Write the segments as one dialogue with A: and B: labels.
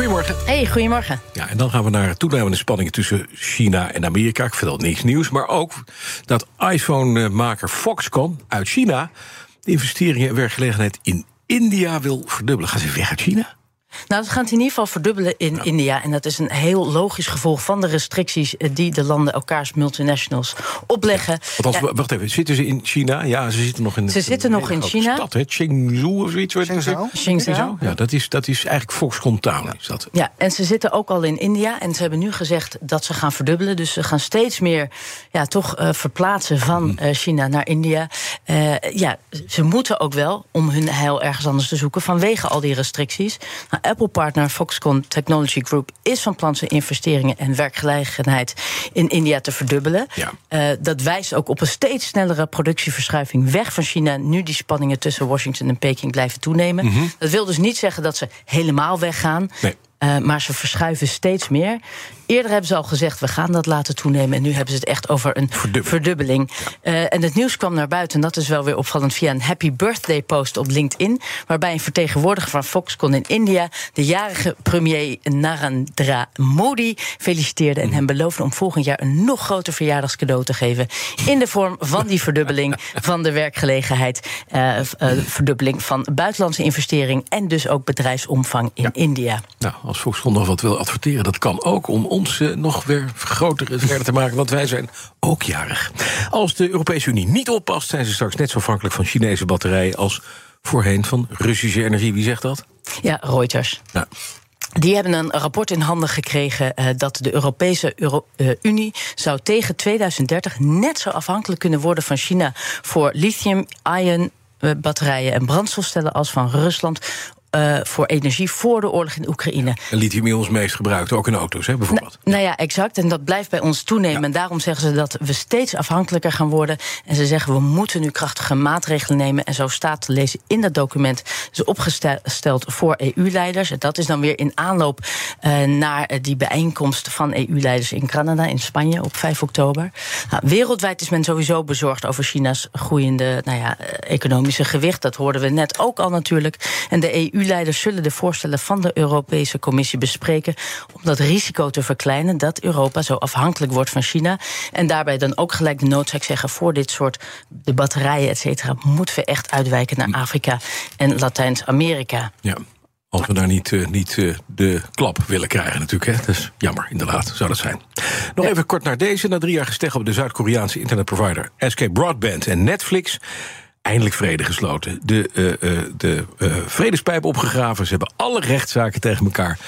A: Goedemorgen.
B: Hey, goedemorgen.
A: Ja, en dan gaan we naar toenemende spanningen tussen China en Amerika. Ik vertel niks nieuws, maar ook dat iPhone-maker Foxconn uit China... de investeringen en werkgelegenheid in India wil verdubbelen. Gaan ze weg uit China?
B: Nou, ze gaan het in ieder geval verdubbelen in India. En dat is een heel logisch gevolg van de restricties eh, die de landen elkaars multinationals opleggen.
A: Althans,
B: Ja,
A: wacht even, zitten ze in China? Ja, ze zitten nog in.
B: Ze zitten nog in China.
A: Stad, hè? Chengdu of zoiets.
C: Shenzhou?
A: Ja, dat is, dat is eigenlijk Foxconn Town. Is dat.
B: Ja, en ze zitten ook al in India. En ze hebben nu gezegd dat ze gaan verdubbelen. Dus ze gaan steeds meer ja, toch eh, verplaatsen van eh, China naar India. Eh, ja, ze moeten ook wel om hun heil ergens anders te zoeken vanwege al die restricties. Nou, Apple-partner Foxconn Technology Group is van plan zijn investeringen en werkgelegenheid in India te verdubbelen.
A: Ja.
B: Eh, dat wijst ook op een steeds snellere productieverschuiving weg van China. Nu die spanningen tussen Washington en Peking blijven toenemen. Dat wil dus niet zeggen dat ze helemaal weggaan.
A: Nee.
B: Eh, maar ze verschuiven steeds meer. Eerder hebben ze al gezegd, we gaan dat laten toenemen. En nu hebben ze het echt over een
A: Verdubbeling.
B: verdubbeling. Eh, en het nieuws kwam naar buiten, en dat is wel weer opvallend... via een happy birthday post op LinkedIn... waarbij een vertegenwoordiger van Foxconn in India... de jarige premier Narendra Modi feliciteerde... en hem beloofde om volgend jaar een nog groter verjaardagscadeau te geven... in de vorm van die verdubbeling van de werkgelegenheid... eh, eh, verdubbeling van buitenlandse investering... en dus ook bedrijfsomvang in India.
A: Nou, als Foxconn nog wat wil adverteren, dat kan ook om ons eh, nog weer groter en verder te maken, want wij zijn ook jarig. Als de Europese Unie niet oppast, zijn ze straks net zo afhankelijk van Chinese batterijen als voorheen van Russische energie. Wie zegt dat?
B: Ja, Reuters.
A: Nou,
B: Die hebben een rapport in handen gekregen eh, dat de Europese Euro- eh, Unie zou tegen 2030 net zo afhankelijk kunnen worden van China voor lithium-ion batterijen en brandstofstellen als van Rusland. Eh, voor energie voor de oorlog in Oekraïne.
A: en lithium is ons meest gebruikt, ook in auto's, hè, bijvoorbeeld.
B: Nou ja, exact. En dat blijft bij ons toenemen. En daarom zeggen ze dat we steeds afhankelijker gaan worden. En ze zeggen we moeten nu krachtige maatregelen nemen. En zo staat te lezen in dat document. is opgesteld voor EU-leiders. En dat is dan weer in aanloop eh, naar eh, die bijeenkomst van EU-leiders in Canada, in Spanje op 5 oktober. Nou, wereldwijd is men sowieso bezorgd over China's groeiende nou ja, economische gewicht. Dat hoorden we net ook al natuurlijk. En de EU-leiders zullen de voorstellen van de Europese Commissie bespreken om dat risico te verkleinen dat Europa zo afhankelijk wordt van China. En daarbij dan ook gelijk de noodzaak zeggen voor dit soort de batterijen, et cetera, moeten we echt uitwijken naar Afrika en Latijns-Amerika.
A: Ja. Als we daar niet, eh, niet eh, de klap willen krijgen, natuurlijk. Hè. Dat is jammer, inderdaad, zou dat zijn. Nog even kort naar deze. Na drie jaar gesteggel op de Zuid-Koreaanse internetprovider SK Broadband en Netflix. Eindelijk vrede gesloten. De, eh, eh, de eh, vredespijp opgegraven. Ze hebben alle rechtszaken tegen elkaar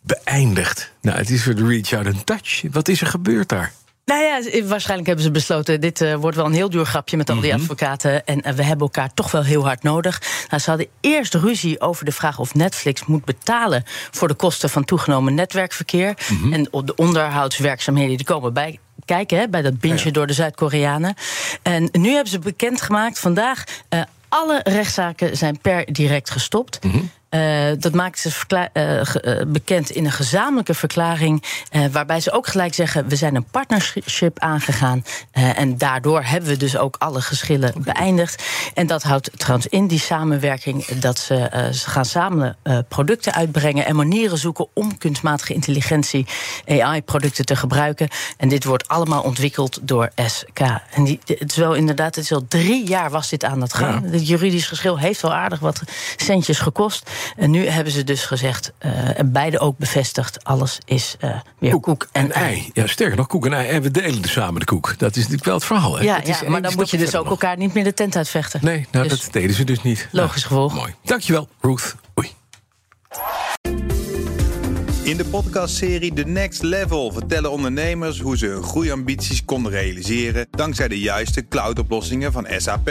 A: beëindigd. Nou, het is weer de reach out and touch. Wat is er gebeurd daar?
B: Nou ja, waarschijnlijk hebben ze besloten... dit wordt wel een heel duur grapje met al die advocaten... en we hebben elkaar toch wel heel hard nodig. Nou, ze hadden eerst ruzie over de vraag of Netflix moet betalen... voor de kosten van toegenomen netwerkverkeer. En de onderhoudswerkzaamheden die komen bij kijken... Hè, bij dat bintje door de Zuid-Koreanen. En nu hebben ze bekendgemaakt vandaag... eh, alle rechtszaken zijn per direct gestopt. Eh, dat maakt ze eh, eh, bekend in een gezamenlijke verklaring. waarbij ze ook gelijk zeggen: we zijn een partnership aangegaan. en daardoor hebben we dus ook alle geschillen beëindigd. En dat houdt trouwens in die samenwerking dat ze, ze gaan samen producten uitbrengen en manieren zoeken om kunstmatige intelligentie, AI-producten te gebruiken. En dit wordt allemaal ontwikkeld door SK. En die, het is wel inderdaad, het is al drie jaar was dit aan het gaan. Het juridisch geschil heeft wel aardig wat centjes gekost. En nu hebben ze dus gezegd, eh, en beide ook bevestigd, alles is eh, weer koek, en, ei.
A: Ja, sterker nog, koek en ei. En we delen dus samen de koek. Dat is natuurlijk wel het verhaal. Hè?
B: Ja,
A: Het is
B: ja maar dan moet je dus ook
A: nog.
B: elkaar niet meer de tent uitvechten.
A: Nee, nou,
B: Dus-
A: dat deden ze dus niet.
B: Logisch
A: Nou,
B: gevolg.
A: Mooi. Dankjewel, Ruth. Oei.
D: In de podcastserie The Next Level vertellen ondernemers hoe ze hun groeiambities konden realiseren dankzij de juiste cloudoplossingen van SAP.